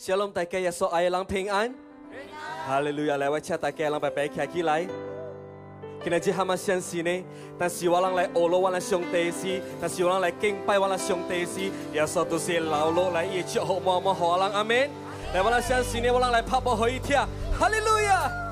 Shalom 大家耶穌愛人平安。哈利路亚，来，我请大家人拜拜起起来。今日只哈嘛相信呢，但是我人來學咯，我人上帝是，但是我人来敬拜我人上帝是，耶穌都是老路來一起好麼麼好人，阿門。來，我人相信呢，我人来拍波可以聽，哈利路亞。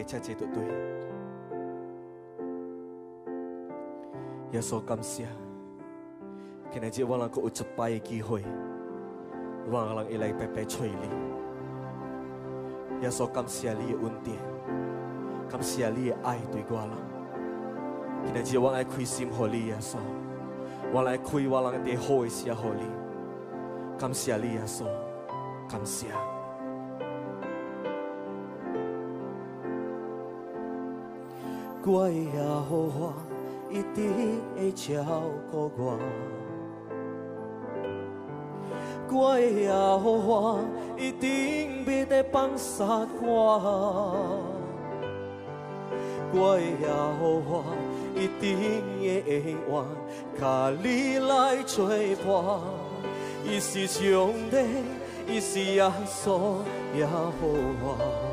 嚟，大家齊齊讀對。耶稣感谢，今日只我能夠有一擺嘅機會，我能一來白白吹你。耶穌感謝你嘅恩典，感謝你嘅愛對我人。今日只我愛開心給你耶穌。我來開我人的好嘅時候，你感謝你耶穌，感謝。我的阿好我一直会照顾我。我的阿好我一定别得放下我。我的阿好我一定会永远甲你来吹风。伊是上帝，伊是耶稣，阿好我。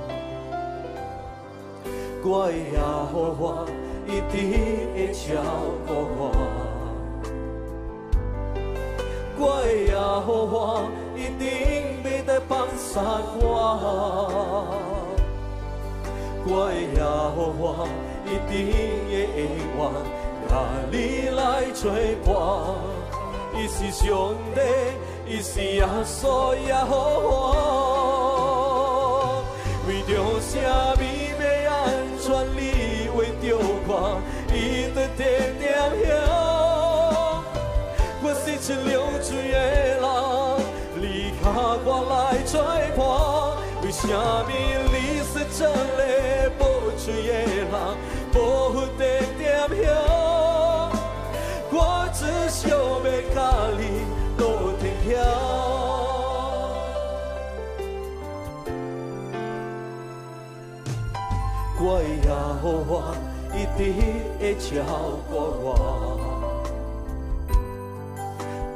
我的耶和华一定会照顾我。我的耶和华一定袂得放下我。我的耶和华一定会完，甲你来作伴。伊是上帝，伊是耶稣耶和华。为着啥物点点响。我是一流水的人，你靠我来作伴。为啥物你是这个无嘴的人，无点点响？我只想要甲你多天晓。我的耶和你会超过我。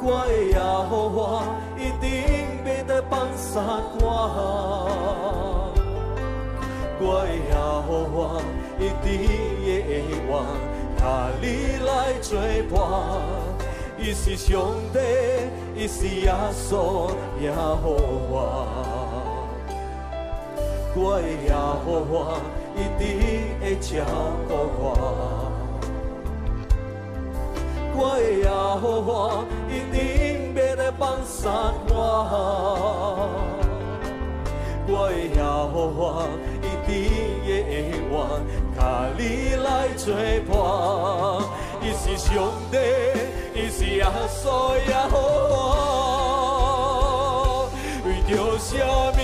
我的野好我一定要得放散歌。我的野好我一定会活，甲你来作伴。一时上帝，一时耶稣，也好我。我的野我。一定会照顾我。我的耶和华一定袂来放下我。我的耶和华一定会完，甲你来作伴。伊是上帝，伊是耶稣耶和华。为着啥物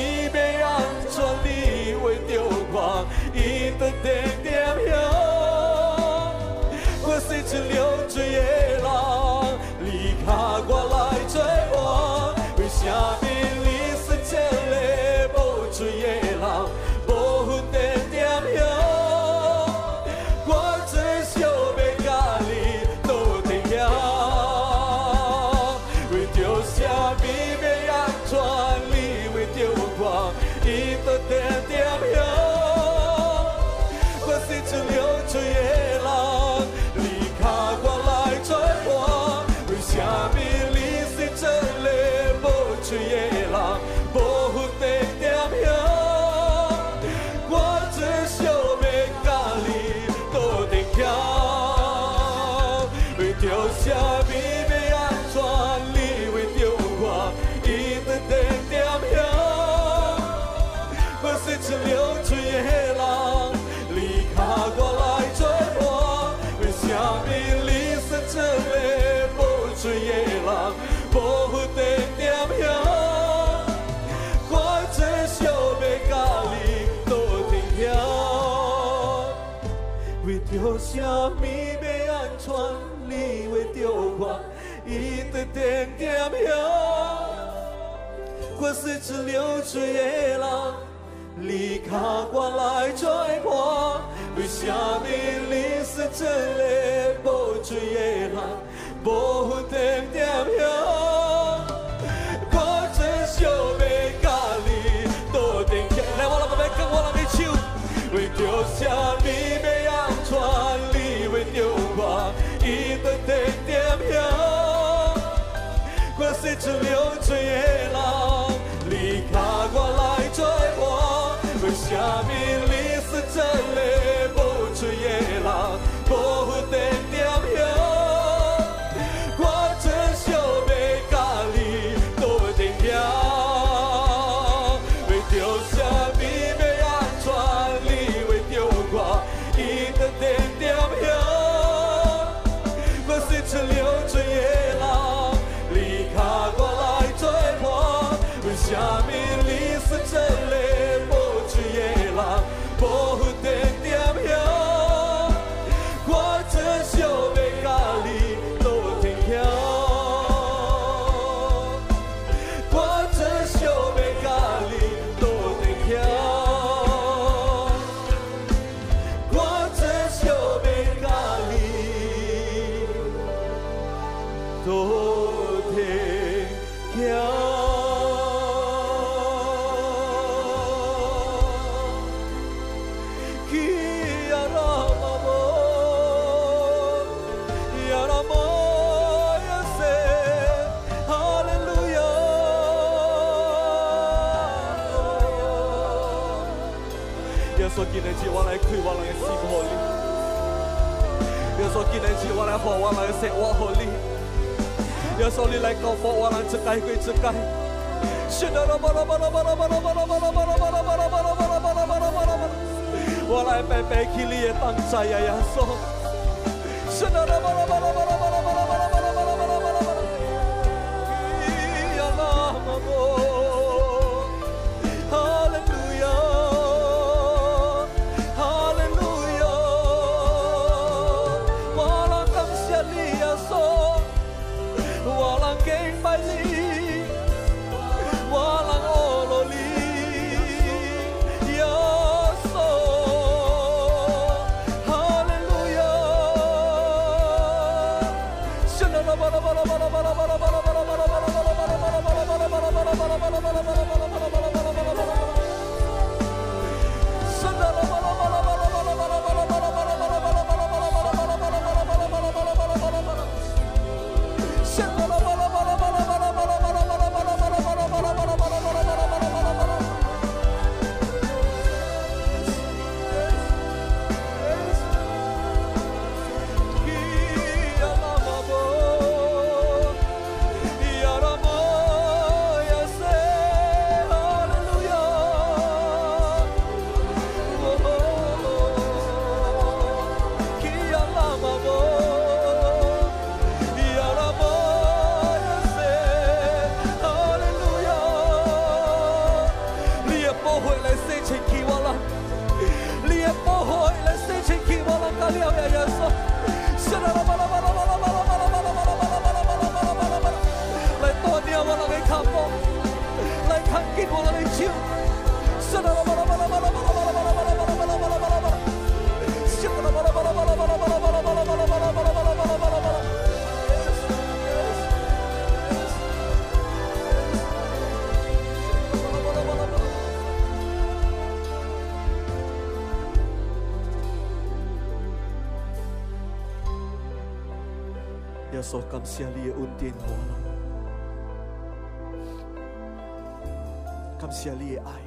着啥物要安全？你为着我，伊在点点响。我是一流水的人，你靠我来作伴。为啥物你是这个无嘴的人，无点点响？我只想要甲你多点响。来，我人要跟我人的手，为着啥是流。orang yang sewa holy. Ya soli lai kau fo orang cekai kui cekai. Shida ra ba ra Jag så untin hola. Kam sialie ai.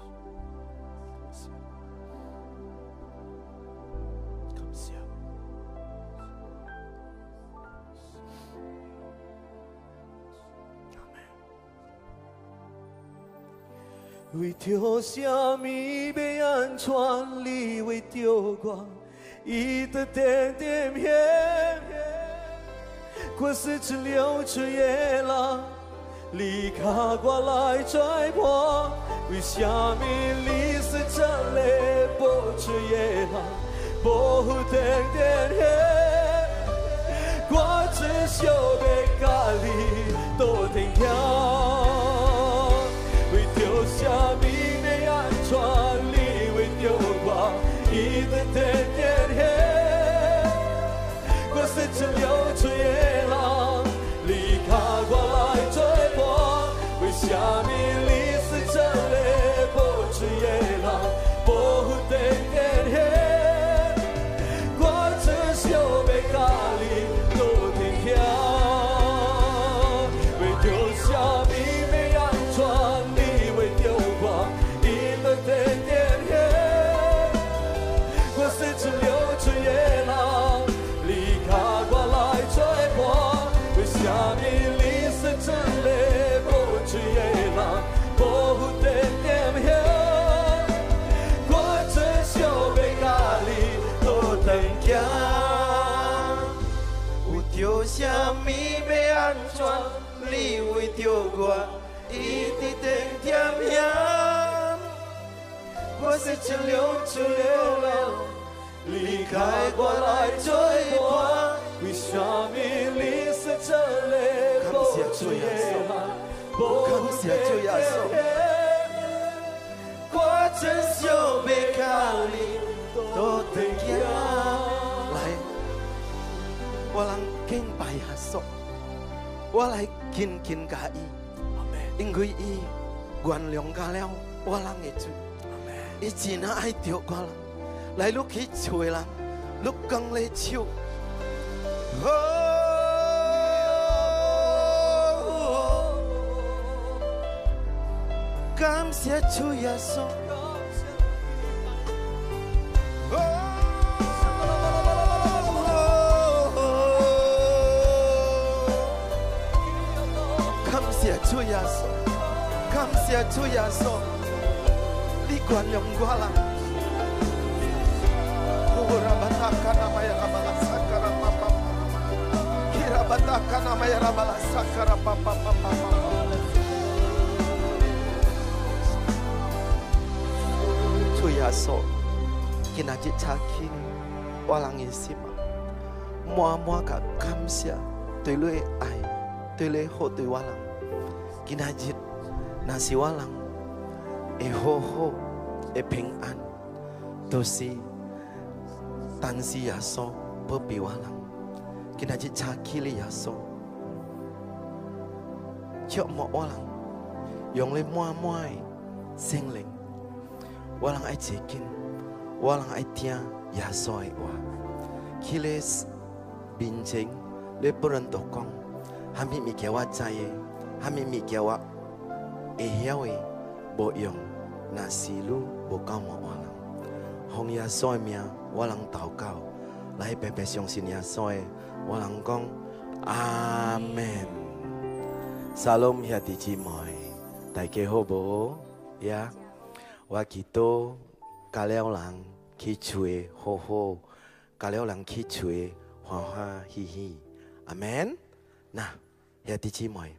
为着什么被安全？你为着我，伊的点点片片，过四处流出的人，你卡我来拽我。为什么你是这里不出的人，不负点点片，我只想要家你多停留。响。我是只流出流浪，离开我来追我，为什么你是这里感谢主耶稣感谢主耶稣我真想要靠你多得惊。来，我人敬拜耶稣，我来紧紧甲伊，因为伊原谅了我人的罪，伊真爱着我人。来，你去找人，你讲咧唱。感谢主耶稣。感谢主耶稣，感谢 kuan yang guala. Kura batakan nama ya rabala sakara papa. Kira batakan nama ya rabala sakara papa papa papa. Tuyaso walang walangisima Mua mua ka kamsia tului ai tului ho tui walang kinajit nasi walang 会好好会平安都是当时也说不比我了今仔去查 killing 也说就么我了用力默默的心灵我能爱这个我能爱听耶稣的话 killies 并且你不能读光还秘密给我在意还秘密给我也会没用那是路無夠莫我人，奉耶穌的名。我能禱告，來白白相信耶穌的，我能講阿門。沙龍兄弟姊妹，大家好不？呀，我祈禱教了人去吹好好，教了人去吹欢欢喜喜，阿門。嗱，兄弟姊妹，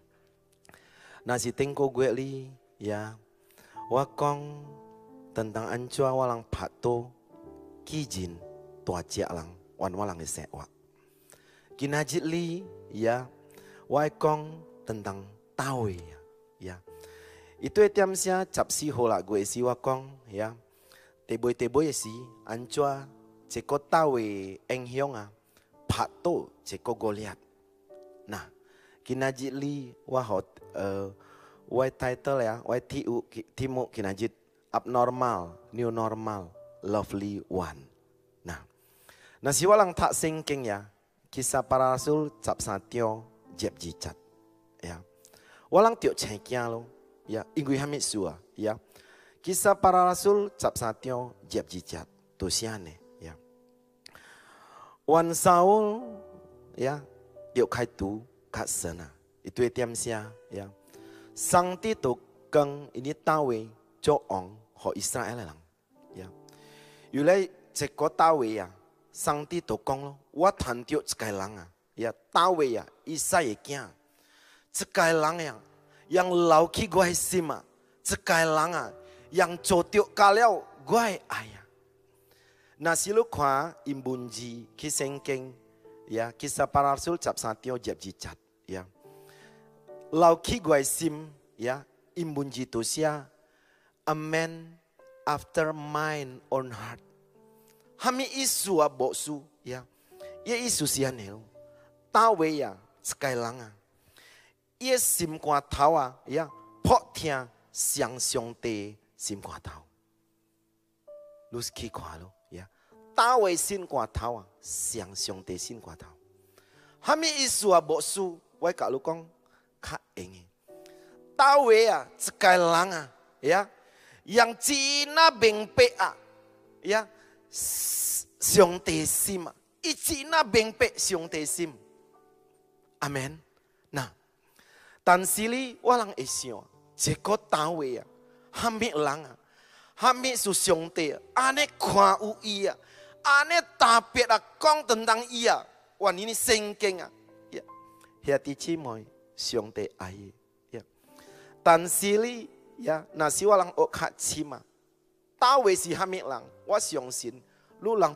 那是頂個月裡呀，wakong tentang ancua walang pato kijin tua lang wan walang isewa. Kinajit li ya Wakong tentang tawe ya. Itu etiam sia cap si hola gue si wakong ya. Teboy teboy si ancua ceko tawe eng hionga pato ceko goliat. Nah kinajit li wahot uh, white title ya, YTU, Timu Kinajit, abnormal, new normal, lovely one. Nah, nah siwalang tak singking ya, kisah para rasul cap satyo jeb jicat. Ya, walang tiok cekia lo, ya, ingui hamit sua, ya. Kisah para rasul cap satyo jeb jicat, tusiane, ya. Wan Saul, ya, yuk kaitu kat sana. Itu etiam sia, ya Sang ti tu keng ini tawe cho ong ho Israel lang. 原来这个大卫啊，上帝都讲咯，我谈到这个人啊，呀大卫啊，以撒嘅囝，这个人呀，让留起我嘅心啊，这个人啊，让做掉加了我嘅爱啊。那时你看因文字去圣经，呀，其实巴拉苏十三条十二节，呀， lao khi guai sim ya imunji to sia a man after mine own heart. Hami isu a su ya, ye isu sia ne ta we ya sky langa ye sim kwa thao a ya pho thia xiang xiong te sim kwa thao lus ki kwa lo ya ta we sim kwa thao a xiang xiong te sin kwa thao hami isu a su wai ka lu kong engi. Ya sekali langa ya. Yang Cina bengpe a ya. Siang tesim i Cina bengpe siang tesim amen. Nah tan sili walang esio. Jeko ya hami langa hami su siang te. Ane kwa u iya ane tapet kong tentang iya wan ini sengkeng ya hati cimoy siang te ai ya tan sili 呀，那是我人学客签啊，大卫是哈密人，我相信 lu lang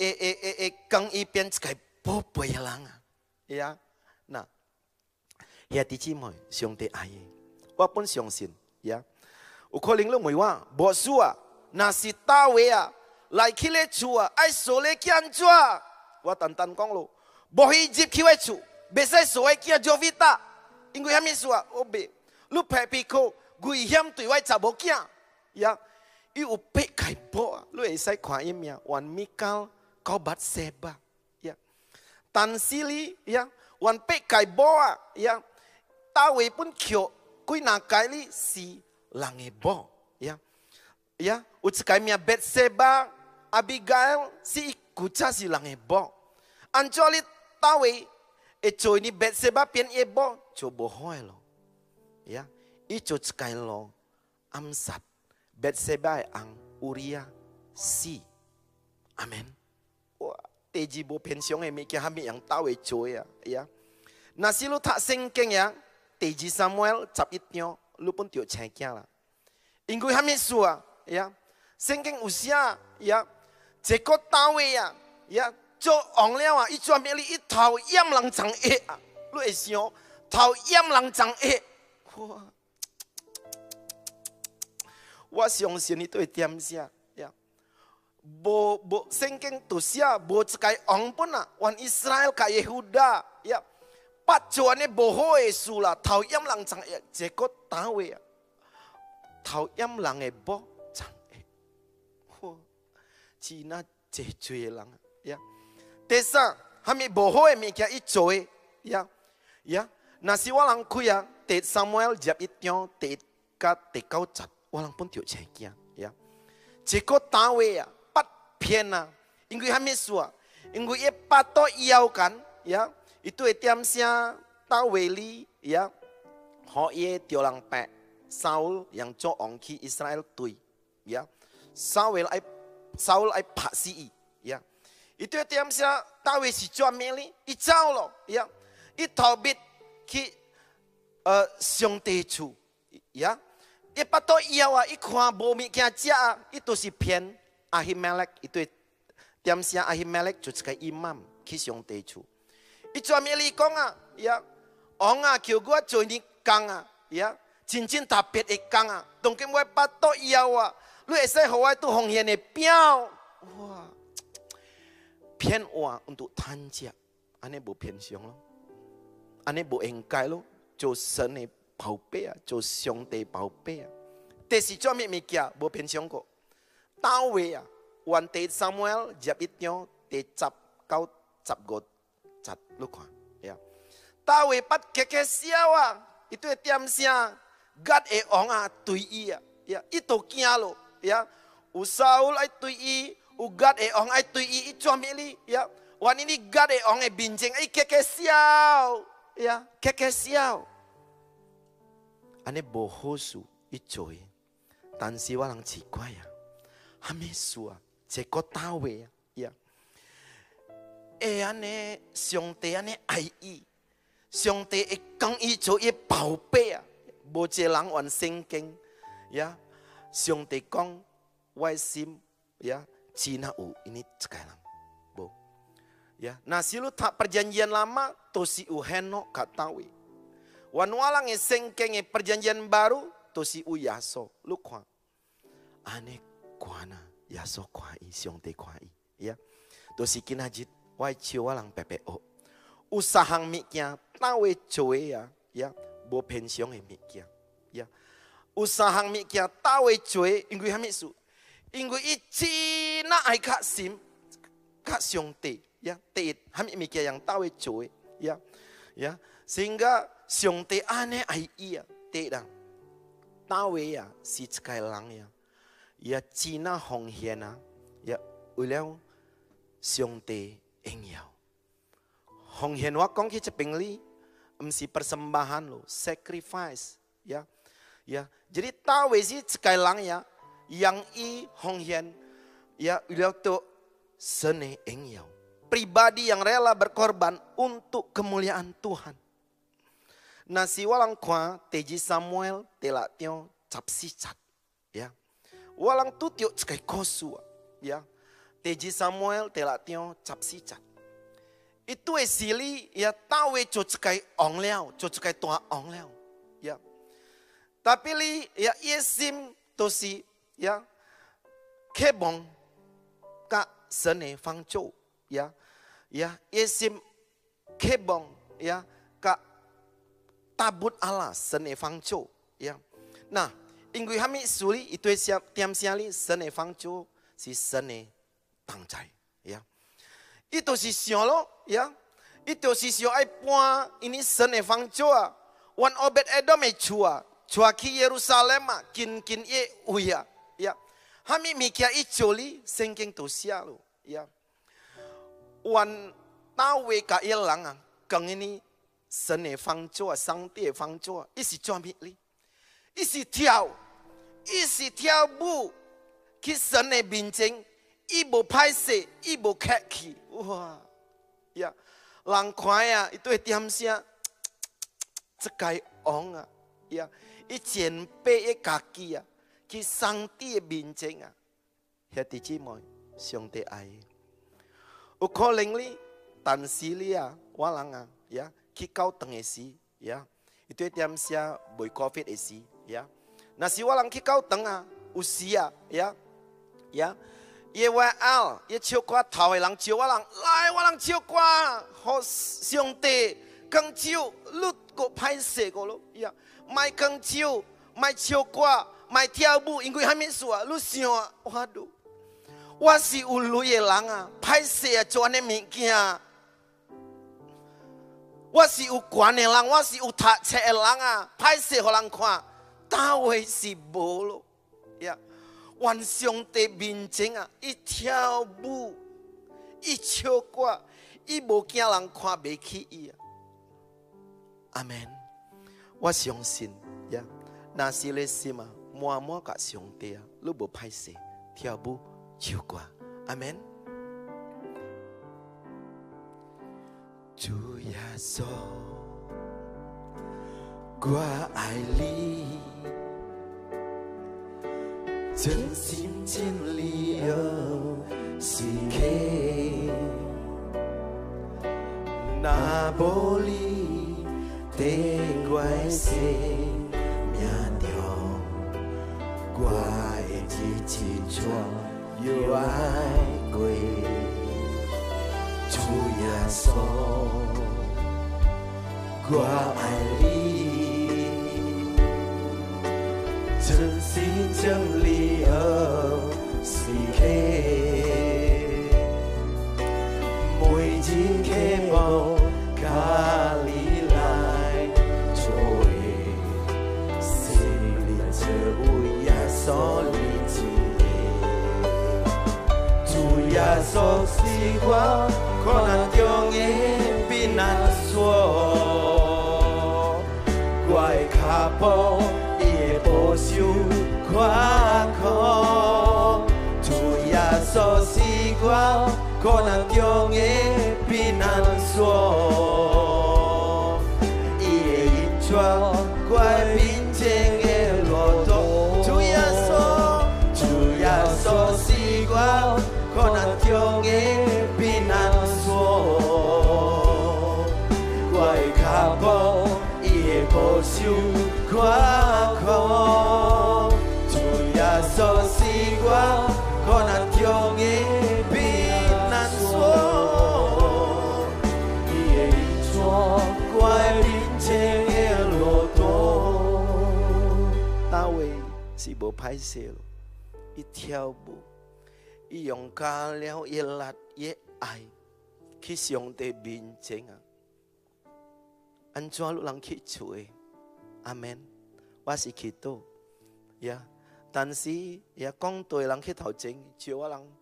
诶诶诶诶刚一变一个宝贝的 tsikai popya langan, iya, na, iya, ti chi mui, siong ti aye, wapun siong sin, iya, ukoling lumui wa, bo sua, na si tawe a, laikile tsua, ai sole kian tsua, wa tantan kong. Tan sili. Ya. Wan pe kai bo. Ya. Tawe pun kyo. Kui na kai li si lange bo. Ya. Ya. Ucikai mia bet seba. Abigail si ikuca si lange bo. Anjoli tawe. E cho ini bet seba pian e bo. Coba hoi lo. Ya icho cekai lo amsat Betseba ang Uria si. Amen. 哇，第二无偏向的物件，还没样倒会做呀呀。那是路读圣经呀，第二三摩十一章，你本就请见啦。因为还物事啊呀，圣经有写呀，这个单位呀呀，做王了啊，伊专门哩一头淹人长一啊，你会想头淹人长一哇。我相信你对点啥。bo bo sengkeng tusia bo cekai ong puna wan Israel ka Yehuda. Ya. Pat juane boho esula tau yam lang cang e jeko tawe ya tau yam lang e bo cang e. Ho. Cina je jue lang. Ya. Tesa hami boho e mikia i joe ya. Ya. Nasi walang kuya te Samuel jap ityo te ka te kau cat walang pun tio cekia ya. Jeko tawe ya piena. Ingu hamisua, Ingu e pato iau kan. Ya. Itu etiam sia taweli. Ya. Ho ye tiolang pe. Saul yang co ongki Israel tui. Ya. Saul ai Saul ai paksi, i. Ya. Itu etiam sia tawe si co ameli. I cao lo. Ya. I taubit ki uh, siong te Ya. Ya. E pato iawa i kwa bomi kia cia itu si pien 阿希麦勒一对点下阿希麦勒就是个伊妈去上地主，伊专门哩讲啊，呀，王啊求我做你讲啊，呀，真正特别的讲啊，同今我巴肚枵啊，你会使互我都奉献的表？哇，骗我唔多趁食，安尼无偏向咯，安尼无应该咯，做神的宝贝啊，做上帝宝贝啊，但是专门物件无偏向过。大卫啊，原地 Samuel 入一章第十九十五十六看，呀！大卫不结结笑啊，伊对点声，God 会王啊对伊啊，呀！伊都惊咯，呀！有扫来对伊，有 God 会王爱对伊，伊做咩哩？呀！原呢啲 God 会王嘅面前，伊结结笑，呀！结结笑。ane bohosu ichoi tan si walang chikwai ya hame sua che ko tawe ya. Ya e ane siong te ane ai. I siong te e kang i cho e bảo pe ya bo che lang wan sing keng ya. Siong te kong wai sim. Ya. Cina u. Ini sekarang bo. Ya. Nah silu tak perjanjian lama to si u henok katawi Wan walang e sengkeng e perjanjian baru to si u yaso. Lu kwa. Ane kuana yaso kwa i siong te kwa i. Ya. To si kinajit wai chiu walang PPO. Usahang miknya tawe choe ya. Ya. Bo pensiong e miknya. Ya. usahang mi kia tawe joy ingui hami su ingui ichi na ai kak sim kak siong te ya te hami mi kia yang tawe joy ya ya sehingga siong te ane ai iya te dang tawe ya si cekai lang ya ya Cina hong hiena ya uliao siong te eng yao hong hien wa kong ki cepeng li mesti persembahan lo sacrifice ya ya. Jadi tawe si cekai lang ya yang i hong hian ya uliao tu sene eng yao pribadi yang rela berkorban untuk kemuliaan Tuhan. Nasi walang kwa teji Samuel telak tio cap si cat ya walang tu tio cekai kosu ya. Teji Samuel telak tio cap si cat itu esili ya tawe co cekai ong co cekai tua ong liao ya. Tapi li ya yesim tosi ya. Kebong ka sene fang chou ya. Ya yesim kebong ya ka tabut Allah sene fang chou ya. Nah ingui hami suri itu siap tiam siali sene fang chou si sene tang cai ya itu si siolo ya itu si sio ai pua ini sene fang chou wan obet edom e chua chua ki Yerusalem kin kin ye uya ya hami mikia icholi sengking to sialo ya wan tawe ka ilang kang ini 神的方桌，上帝的方桌，一是做咩哩？ 一是跳，一是跳舞，去神的面前，伊无歹势，伊无客气，哇呀！人看呀，伊对点声，这该昂啊呀！伊前辈伊家己啊，去上帝的面前啊，兄弟姊妹，上帝爱，有可能哩，但是哩啊，我人啊，呀。去高等的时，呀，一对点下未高飞的时，那是 Na si walang ki kau tenga usia ya. Ya. Ye wa al ye chiu kwa tawe lang chiu walang lai walang chiu kwa ho siong te kang chiu 大卫是无咯呀。万上帝面前啊，一跳舞，一唱歌，伊无惊人看袂起伊啊。阿门。我相信呀，那是咧心啊，默默甲上帝啊，你无歹势，跳舞唱歌，阿门。主耶稣，我爱你，真心真意哦，是客。那无你的怪事，命中我的一起错又爱过。主耶稣，我爱你，一时将志不时怨每一时期魄不免胆寒心里却非呀所以然旧日呀所以然旧日呀所以然故人呀难忘怀抱着那宽阔。主耶稣是我可能中的避难所，伊会引出我的面前的路途。主耶稣，主耶稣是我可能中的。保守宽阔，歹势咯。伊跳舞，伊用加了伊力伊爱去上帝面前啊。安怎路人去做？阿门。我是祈祷呀，但是也讲对人去头前，叫我人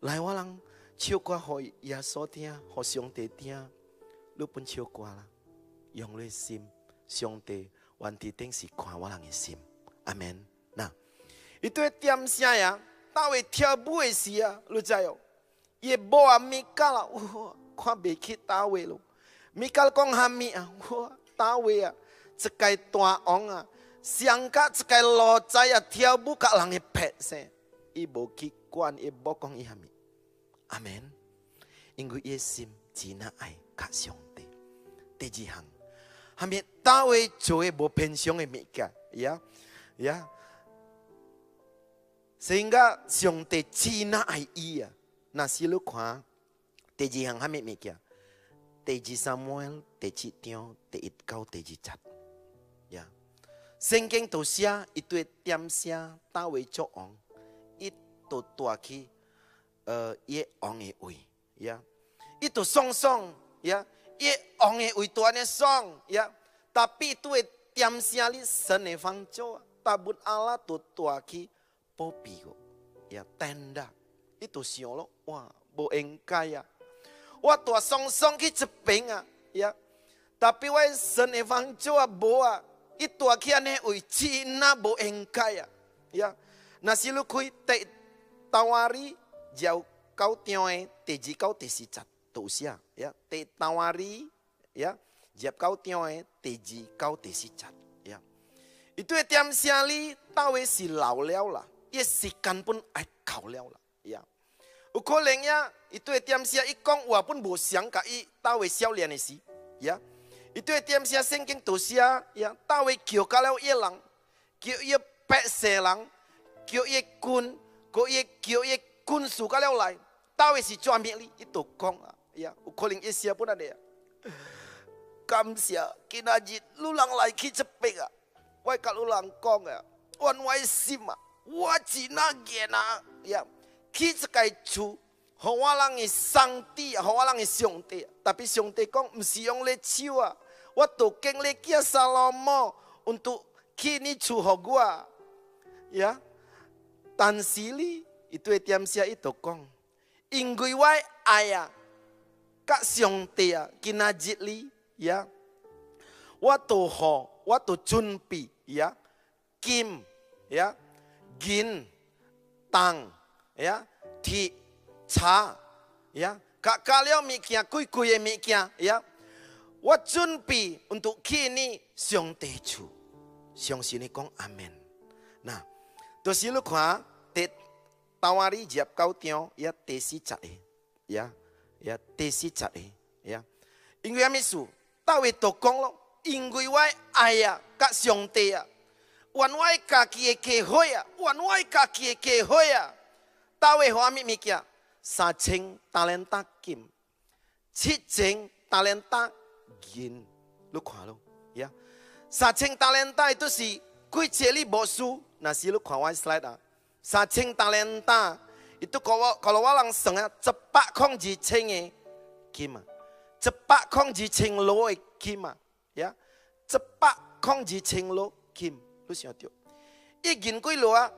来我人唱歌给耶稣听，给上帝听，你本唱歌啦，用你心，上帝原地顶是看我人的心，阿门。itu tiam sia ya tawe tia bue sia lu jayo ye boa mikala uh kwa beki tawe lu mikal kong hami ah uh, tawe ya cekai tua onga siangka cekai lo caya tia buka lange pet se ibo kikuan ibo kong ihami amen inggu yesim cina ai kak siong te te jihang hami tawe joe bo pensiong e mika ya ya sehingga siong te Cina ai iya. Nasi lu kwa te ji hang hamit mikya Te ji Samuel, te ji Tio, te it kau te ji chat. Ya. Sengkeng to sia itu tiam sia ta we cho ong. It to tua ki uh, ye ong e ui. Ya. Itu song song. Ya. Ye ong e ui tuane song. Ya. Tapi itu tiam sia li sene e fang cho. Tabut ala to tua ki popigo ya tenda. Itu siolo. wah boeng kaya Wah tua ah song song ki cepeng ah, ya. Tapi wah, sen evangjo ah boa itu akiane ui cina boeng kaya ya. ya. Nasi lu kui te tawari jauh kau tioe eh, teji kau tesi cat usia ya. Te tawari ya. Jep kau tioe eh, teji kau tesi cat ya. Itu eh etiam siali tawe si lau lah. 哇，无应该呀，我带双双去这边啊呀，但必为神的方舟啊无啊。一大起安尼为真那无应该啊！呀，那是你开第大瓦里绕九章的第二到第四节都写呀，第大瓦里呀入九章的第二到第四节呀。伊对点声里到位是老了啦，也是根本爱考了啦呀。有可能呀，伊对点声一讲话本无想甲伊到位少年的事呀。伊对点写圣经读写呀，大卫叫到了一人，叫一百姓人，叫一军，叫一叫一军属到了来，大卫是专命哩，伊都讲啊，呀，有可能一写不那的，感谢今仔日路人来去这边啊，我甲路人讲啊，我我心啊， 我只那见啊，呀，去这个厝。和我人的上帝，和我人的上帝，特别上帝讲，不是用你手啊，我都经历叫萨罗摩，untuk 去你厝和我，呀，但是呢，伊对点写伊都讲，因为我爱啊，甲上帝啊，今仔 gin, tang, ya, ti, cha, ya. Kak kalio mikia, kui kuye mikia, ya. Wajun pi untuk kini siong teju. Siong sini kong amen. Nah, tu silu kwa te tawari jiap kau tio ya tesi cae. Ya, ya tesi cae. Ya. Ingui amisu, tawe tokong lo. Ingui wai ayah kak siong te ya. Wanwaika kieke hoya, wanwaika kieke hoya. Tawe ho ami Sa cheng talenta kim. Chi cheng talenta gin. Lu kwa lo. ya. Sa cheng talenta itu si kui cheli bosu. Nah si lu kwa slide ah. cheng talenta itu kalau kalau walang sengah cepak kong jicenge kima. Cepak kong jiceng lo e kima, ya. Cepak kong jiceng lo kim. 一百空二千罗的金啊，呀，一百空二千罗金，你想到，一银几罗啊？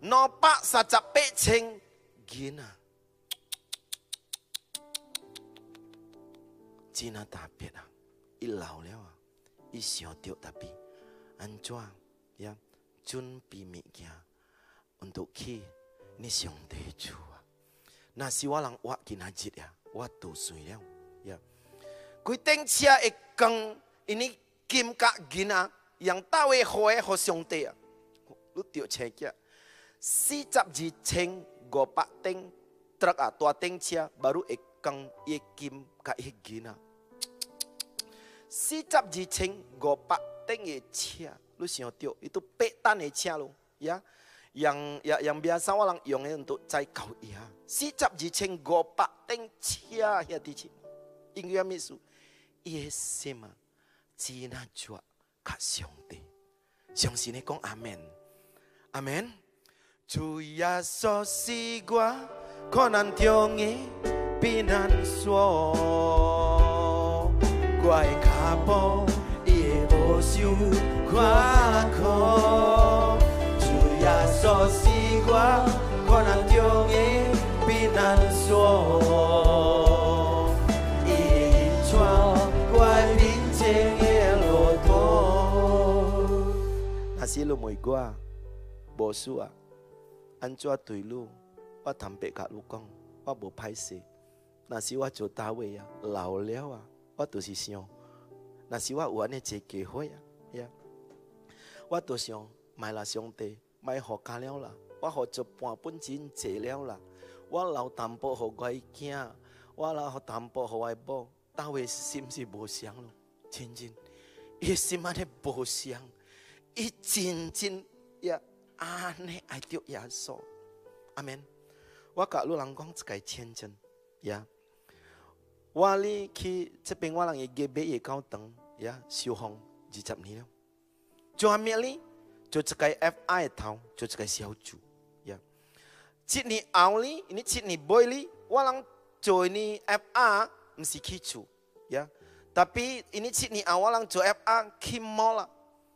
两百三十八千银啊！真啊特别啊！伊老了啊，伊想到特别安怎呀？准备物件，阮都去你上帝厝啊！那是我人活今仔日啊，我都睡了呀。规顶车会光，因为金甲银啊，让大卫花互上帝啊！你着车价四十二千五百顶，得啊大顶车，巴如会光一金甲一银啊！四十二千五百吨的车，你想到，伊都八吨的车咯，呀，让让让边上我人用 靠上帝。相信你讲阿门，阿门。主耶稣是我苦难中的避难所，我的脚步伊想夸口。主耶稣是我苦难中的避难所。那是路玫瑰，无输啊！安怎对路？我坦白甲你讲，我无歹势。若是我做大位啊，老了啊，我就是想，若是我有安尼一个机会啊，呀，我都想买啦上帝，买互家了啦，我互做半本钱坐了啦，我留淡薄互我的囝，我留淡薄互我的某，大位心是无相咯，真真， 伊心安尼无相，伊真真呀安尼爱着耶稣，阿免。我甲路人讲一个签证，呀。我哩去这边，我人也给别也高等呀，修红二十年了。做下面哩，做这个 FI 头，做这个小组呀。七年后哩，你七年背哩，我人做你 FR 唔是去处呀。tapi ini cik ni awal lang jo FA kim mall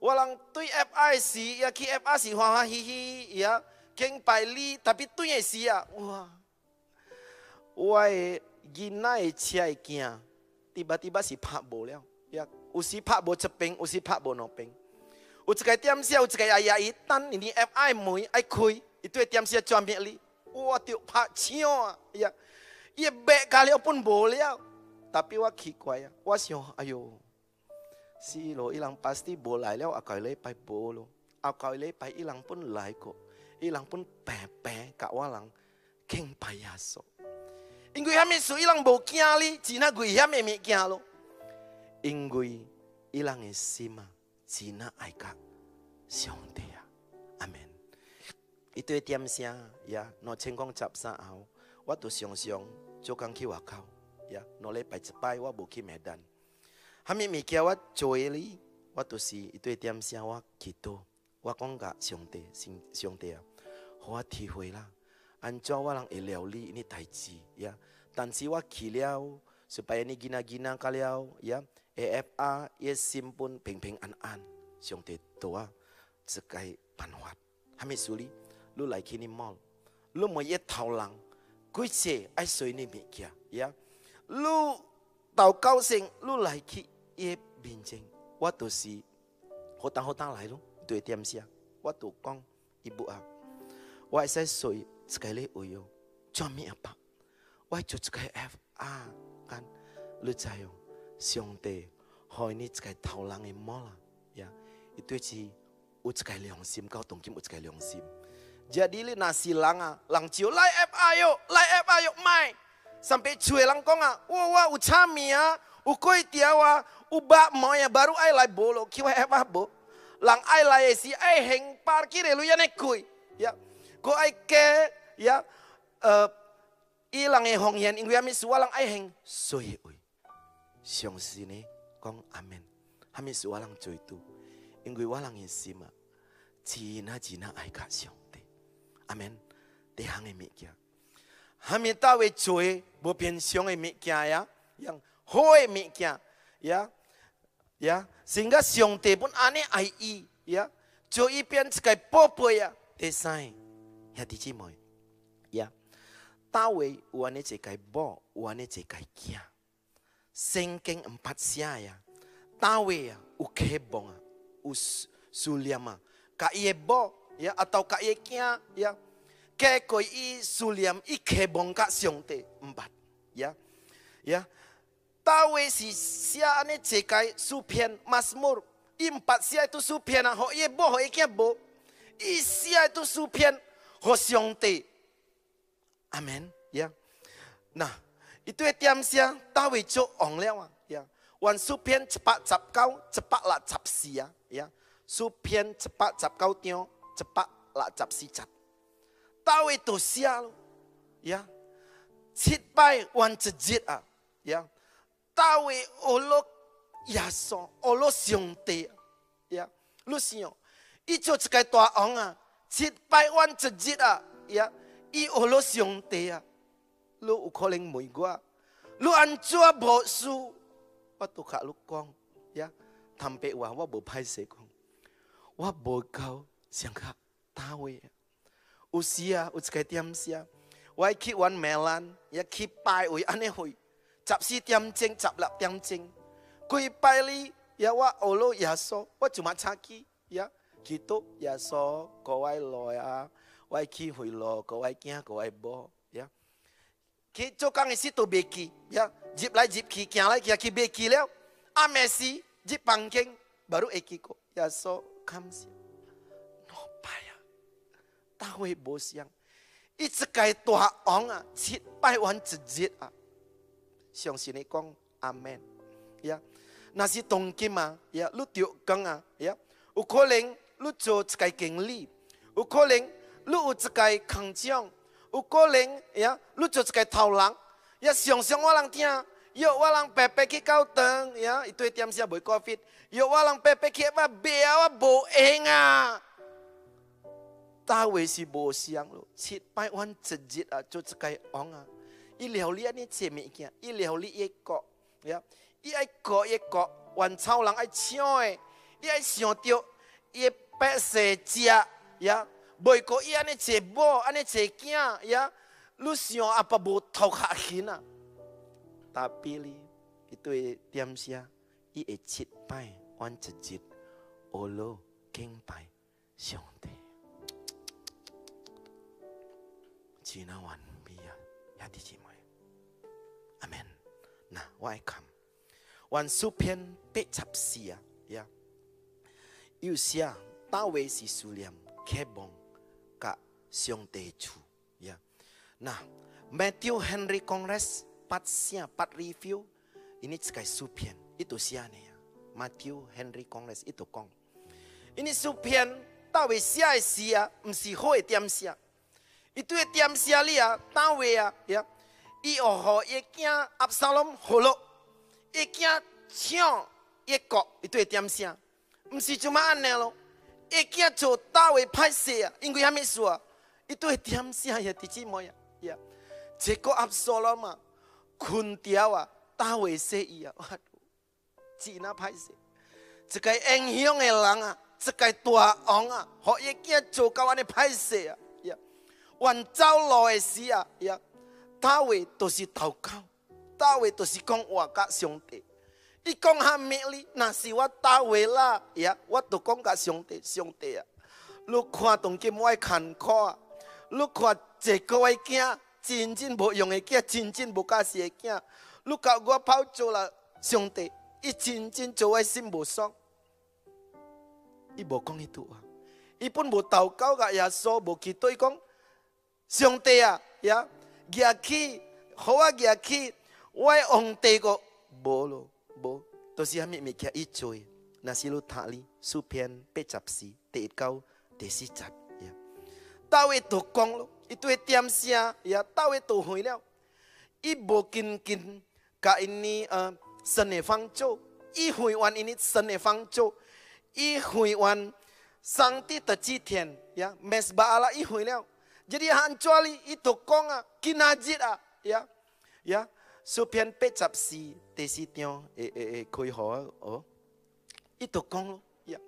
人对 F I 时呀，去 F I 时欢欢喜喜呀，敬拜你，特别对嘅时啊，哇！我的囡仔的车会惊，滴巴滴巴是拍无了，呀，有时拍无一边，有时拍无两边。有一个点小，有一个阿爷伊等你 F I 门爱开，伊对点小转变哩，我着拍枪啊，呀，伊白加了本无了，tapi 我奇怪啊，我 si lo ilang pasti bolai leo akai kai le pai bo akai a le pai ilang pun lai ko. Ilang pun pepe kak walang keng payaso ingui hami su ilang bo kiali cina gui hami mi kialo. Ingui ilang esima cina aika siong dia amen. Itu etiam sia ya no cengkong cap sa au. Watu siong siong cokang ki wakau ya no le pai cepai wa bo ki medan. 哈密米给我做哩我都是一堆点心我记得我讲过上帝兄兄弟啊互我体会啦安怎我能会料理呢的事呀。但是我去了是别人的囝仔囝仔教了呀。Aafr 一生本平平安安兄弟多啊这个办法。哈密苏哩，你来去你忙路某一头狼鬼气爱睡你米奇呀。你到高兴你来去一面前，我都是好当好当来咯，对点下，我都讲一步啊，我使水只开咧会用，做咩啊爸？我只开 F 啊，看，你在用，兄弟，好你只开偷狼的毛啦，呀，伊对只，我只开两 sim，我同你讲，我只开两 sim，只哩，拿西狼啊，狼椒来 F 啊哟，来 F 啊哟，迈，sampai cuy 狼空啊，哇哇，我做咩啊？Ah u koi tiawa u ba moya baru ai lai bolo kiwa f a bo lang ai lai si ai heng parkir lu ya ne kui. Ya ko ai ke ya uh, ilang e hong hian ing mi sualang ai heng soi oi xiong si ne kong amen. Hami sualang choi tu ing walang e sima china china ai ka xiong te. Amen. Te hang e mi kia. Hami ta we choi bo pian xiong e mi kia ya yang hoi mi kia. Ya. Ya. Sehingga xiong te pun ane ai i. Ya. Cho i pian skai popo ya. Te sai. Ya di moi. Ya. Tawe wane cekai bo wane cekai kia. Sengkeng empat sia ya. Tawe ya ukebong us suliama ka iye bo ya atau ka iye kia ya. Ke koi i suliam i kebong ka siongte empat ya. Ya Tawe si sia ane cekai supian masmur. Impat sia itu supian ho ye bo ho ikia bo. I sia itu supian ho siong te. Ya. Nah, itu etiam sia tawe jo ong lewa. Ya. Wan supian cepat cap kau, cepat lah cap sia. Ya. Supian cepat cap kau tio, cepat lah cap si cap. Tawe itu sia lo. Ya. Cit pai wan cejit ah. Ya. 大卫俄罗亚索俄罗上帝呀，你想，伊做一个大王啊，七百万一日啊呀，伊俄罗上帝啊，你有可能问我，你安怎无事？我都甲你讲呀，坦白话我无歹势讲，我无够想甲大卫。有时啊，有一个点是啊，我去玩梅兰，也去拜位安尼会。cap si tiam ceng, cap lap tiam ceng. Kui pali, ya wa olo ya so, wa cuma caki, ya. Gitu, ya so, kowai lo ya, wai ki hui lo, kowai kia, kowai bo, ya. Ki cokang si to beki, ya. Jip lai jip ki, kia lai kia ki le leo. Amesi, jip pangkeng, baru eki ko, ya so, kam si. No paya, tahwe bos yang. Itu kaya tuha onga, cit pai wan cedit ah. 相信你讲阿门呀。那是当今啊，呀，你着讲啊，呀，有可能你做一个经理，有可能你有一个空长，有可能呀，你做一个头人。ya siang siang walang tia yo walang pepe ki kau teng ya itu tiam sia boy covid yo walang pepe ki ba bea wa bo enga ta we si bo 伊料理安尼做物件，伊料理一个，呀，伊爱个一个，原草人爱抢的，伊爱想着伊百姓食，呀，袂过伊安尼食某，安尼做囝，呀，你想阿爸无头壳晕啊？打比哩，伊对点下，伊会七拜，阮一日，学罗敬拜上帝。只能完美啊，兄弟姐。Amen na wai kam wan su pian pe chap sia ya yu sia ta we si su liam ke bong ka siang te chu Nah, Matthew Henry Congress pat sia pat review ini sekai supian itu siane ya. Matthew Henry Congress itu kong. Ini supian tawe sia sia msi hoe tiam sia. Itu e tiam sia lia tawe ya ya. 伊哦好伊囝阿缩拢好咯伊囝唱一歌伊对点声。毋是就嘛安尼咯伊囝做倒位歹势啊因为啥物事啊？伊对点声遐弟姊妹啊呀一股阿缩拢嘛困条啊倒位说伊啊哇真啊歹势一个英雄诶人啊一个大王啊互伊囝做到安尼歹势啊呀原走路诶时啊呀 tawe to si 都是讲我甲上帝。你讲哈咩哩？那是我大卫啦呀，我都讲甲 siong te, di kong hameli nasiwat tawela ya, wat di kong gak siong te siong te ya, lu kua dong 啊 gi ki hoa gi ki wai ong te ko bolo bo. To si hami mi kia ichoi, na silu tali, supian pe chapsi, te it kau, te si chap. Ya. Tau to kong lo, itu e tiam sia, ya tau e to hoi leo. bo kin kin, ka ini uh, sene fang cho, i hui wan ini sene fang cho, i hui wan sang ti te chi tien, ya, mes ba ala i hui leo. Jadi hancuali itu konga kinajit a ya. Ya. Supian pecap si tesitnya e e e koi ho o. Itu kong lo ya.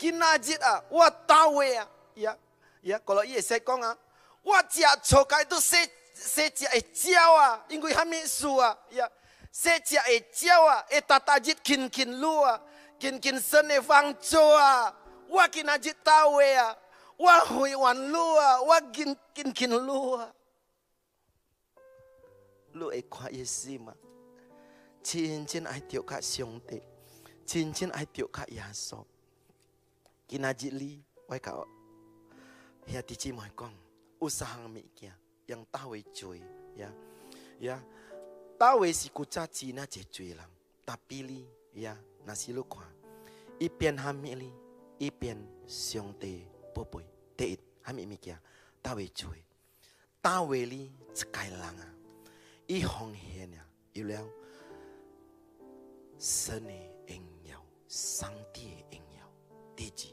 Kinajit a wa tawe ya. Ya. Ya kalau iya saya konga wa cia choka itu se se cia e ciawa ingui hami sua ya. Se cia e ciawa e tatajit kin kin lua kin kin sene fang choa wa kinajit tawe ya wa hui wan lu ah wa kin kin kin lu e kwa ye si ma chin chin ai tiok ka siong te. Chin chin ai tiok ka ya so. Kinajit li wai ka ya ti chi moi kong. Usahang mikir yang tahu cuy ya. Ya. Tahu si kuca Cina je cuy lang. Tapi li ya. Nasi lu kwa. Ipian hamili ipian siang te popoi teit hami mikir. Tahu cuy tahu li sekai langa. I hong hian ya. Ilau seni eng nhau sang eng nhau deji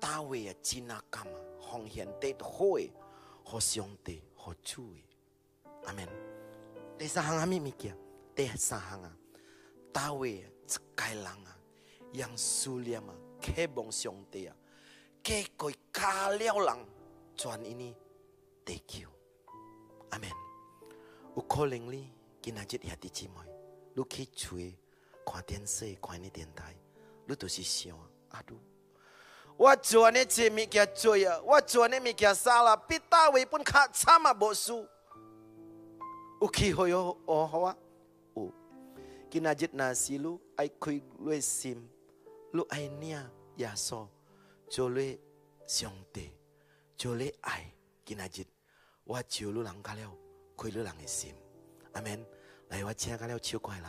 tahu ya Cina kama. Hong hian te hoi. Ho siang te ho cuy amen. Te sahang hami mikir. Te sahanga. Tawe sekai langa. Yang sulia ma kebong siong te ya ke koi kaliao lang cuan ini thank you amen u calling li kinajit ya ti chimoy lu ki chui kwa电视kwa ni 电台lu to si xiao adu 我做呢这物件做呀，我做呢物件啥啦？比大卫本卡差嘛无输。有机会哦哦好啊，有。kinajit nasi lu ai kui lu sim lu ai nia ya so cho 做你上帝，做你爱，今仔日我求你人家了，开了人的心，阿门。来，我请个了超怪人，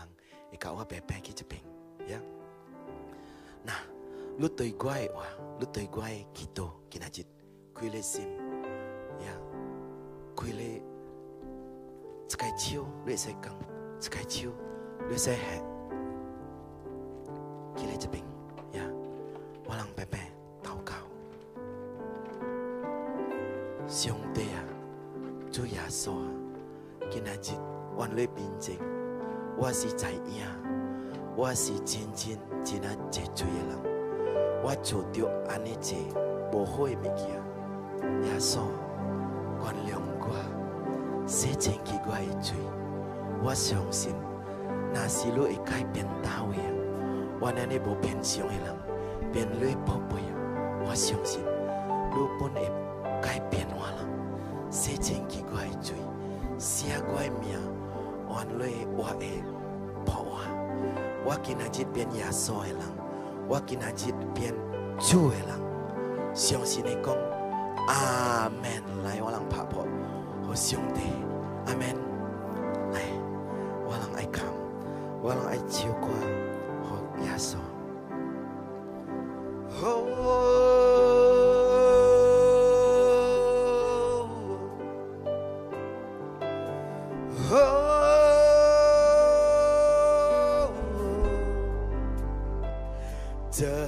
会教我白白去一边，呀。那，你对我的话，你对我诶祈祷，今仔日开了心，呀，开了一个汝，你使讲一个手，你使喊，起来这边。耶稣啊，今日日万里边境，我是在影，我是真真真啊真罪的人，我做着安尼做无好的物件，耶稣原谅我，洗净去我的罪，我相信。那是你会改变大卫啊！我那你无偏向的人，变你宝贝啊！我相信你本会改变我人，洗净去我的罪，写我的名，换你我会保我。我今仔日变耶稣的人，我今仔日变主的人，相信你讲阿门。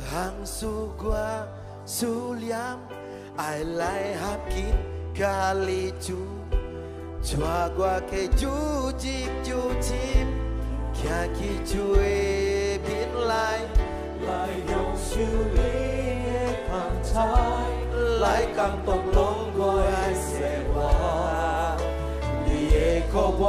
行数过数量，爱来合紧咖喱煮，抓我给煮煮煮煮。行去主的面来，来用手里的风采，来感动拢我的生活。你的苦我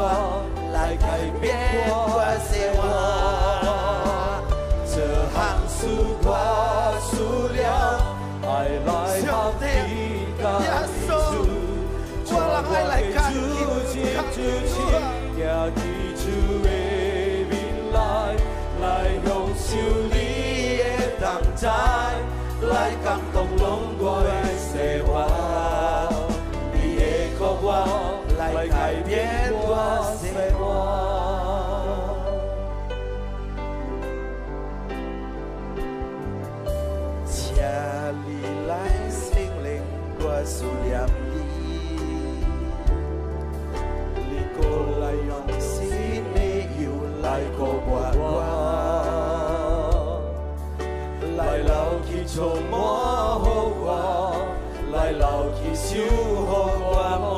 留去守护我我，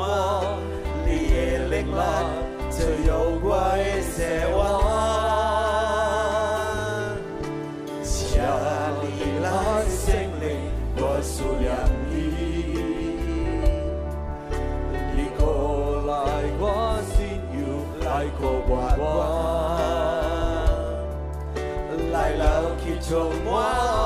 你的力量就有我的生活。请你来圣灵，我思念你，你过来我心又来过我我，来留去充满。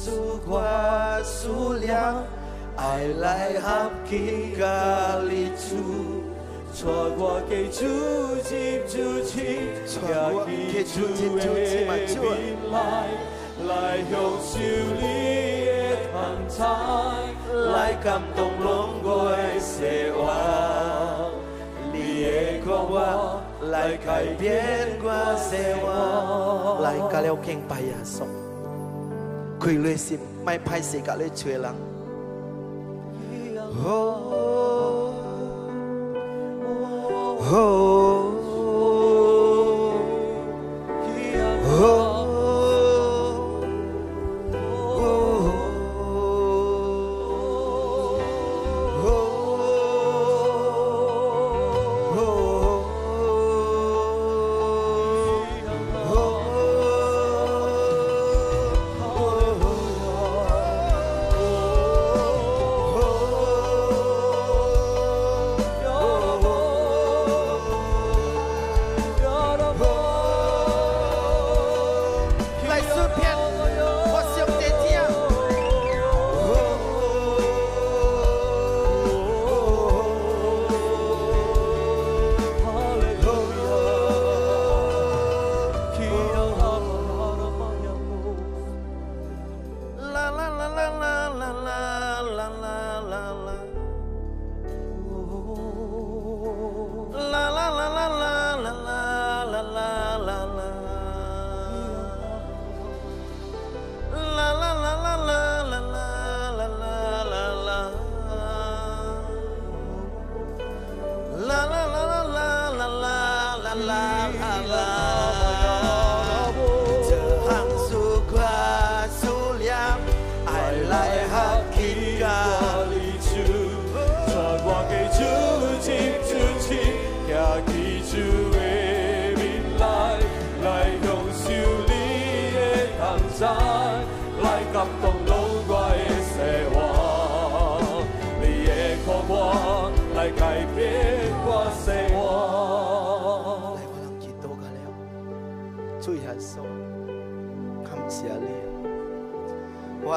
行属我数量。爱来合起甲你主，带我给主进主心，带我给主进主心嘛主啊面来，来用手里的同在，来感动拢我的生活。你的渴望来改变我生活。来甲了敬拜耶稣，开内心，莫歹势甲你找人。哦哦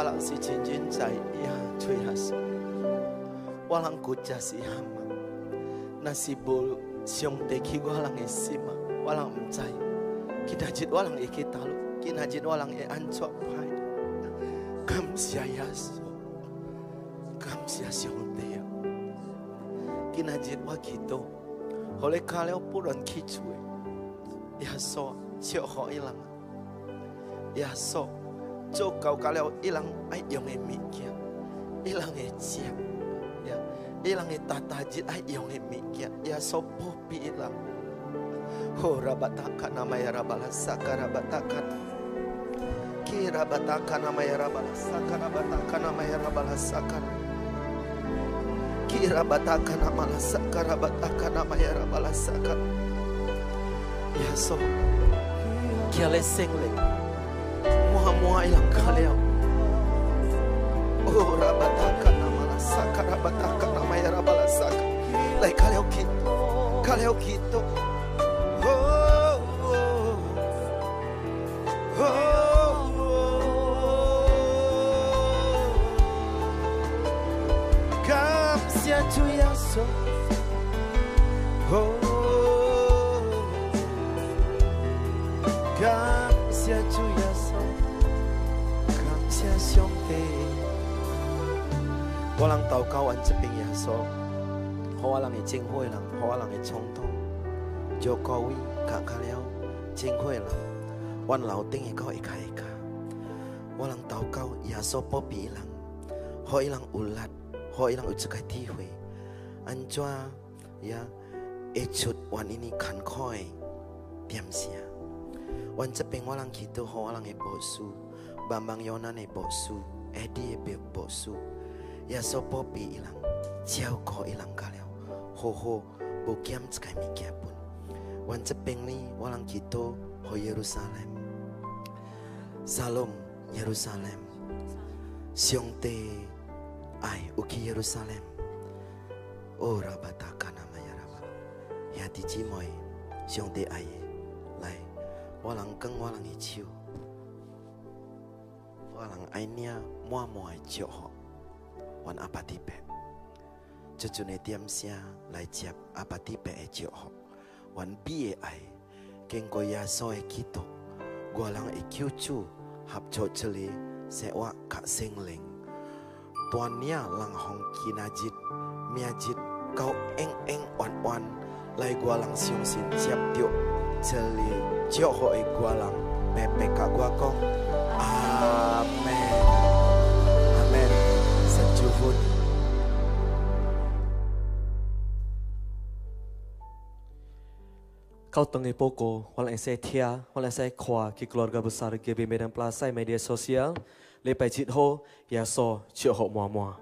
walang si cincin cai iya cuyas walang kuca si hama nasibul siung teki walang isima walang mencai kita jid walang iki talu kita jid walang e ancok pai kam siayas kam sia siung te kita jid wa kito kalau puron kicui ya so siok hoi ya so choka ukalewa ilang ilang ya. Ilang e tataji ya ilang rabataka nama ya rabalasaka rabataka ki rabataka nama ya rabalasaka rabataka nama ya rabalasaka ki rabataka nama lasaka rabataka nama ya rabalasaka ya so kialeseng lagi moi yankaleo oh rabataka namala saka rabataka namayarabala saka lai kaleo kito kaleo kito 我人祷告完这边也说，好我人的真悔人，好我人的冲动，就各位看看了，真悔人，我了听伊讲一开一开，我人祷告耶稣不撇伊，好伊人乌拉，好伊人有这个体会？安怎呀？一出万一年坎坷的点事，完这边我人祈祷好我人的保守，棒棒约咱的保守，艾迪的保守。So popi ilang. Jiao ko ilang kaleo ho ho bo kiam cakai mi wan cepeng ni walang kito ho Yerusalem. Salom Yerusalem. Siong te ai uki Yerusalem. Oh rabataka nama ya raba. Ya di jimoy Siong te ai Lai. Walang keng walang ichiu Walang ainia mua mua jio ho Wan apa tipe Cucune tiam sia Lai jiap apa tipe e jio ho. Wan bie ai Keng ko ya so e kito. Gua lang e kiu chu Hap cho cheli Se wa ka sing ling Tuan nia lang hong kinajit Miajit kau eng eng wan wan. Lai gua lang siung sin siap tiok Cheli Jio ho e gua lang Pepe ka gua kong. Amen Amen Kau tengah poko, walau saya tia, walau saya kuah, ki keluarga besar GB Medan Plaza media sosial, lepai jit ho, ya so, cik ho mua mua.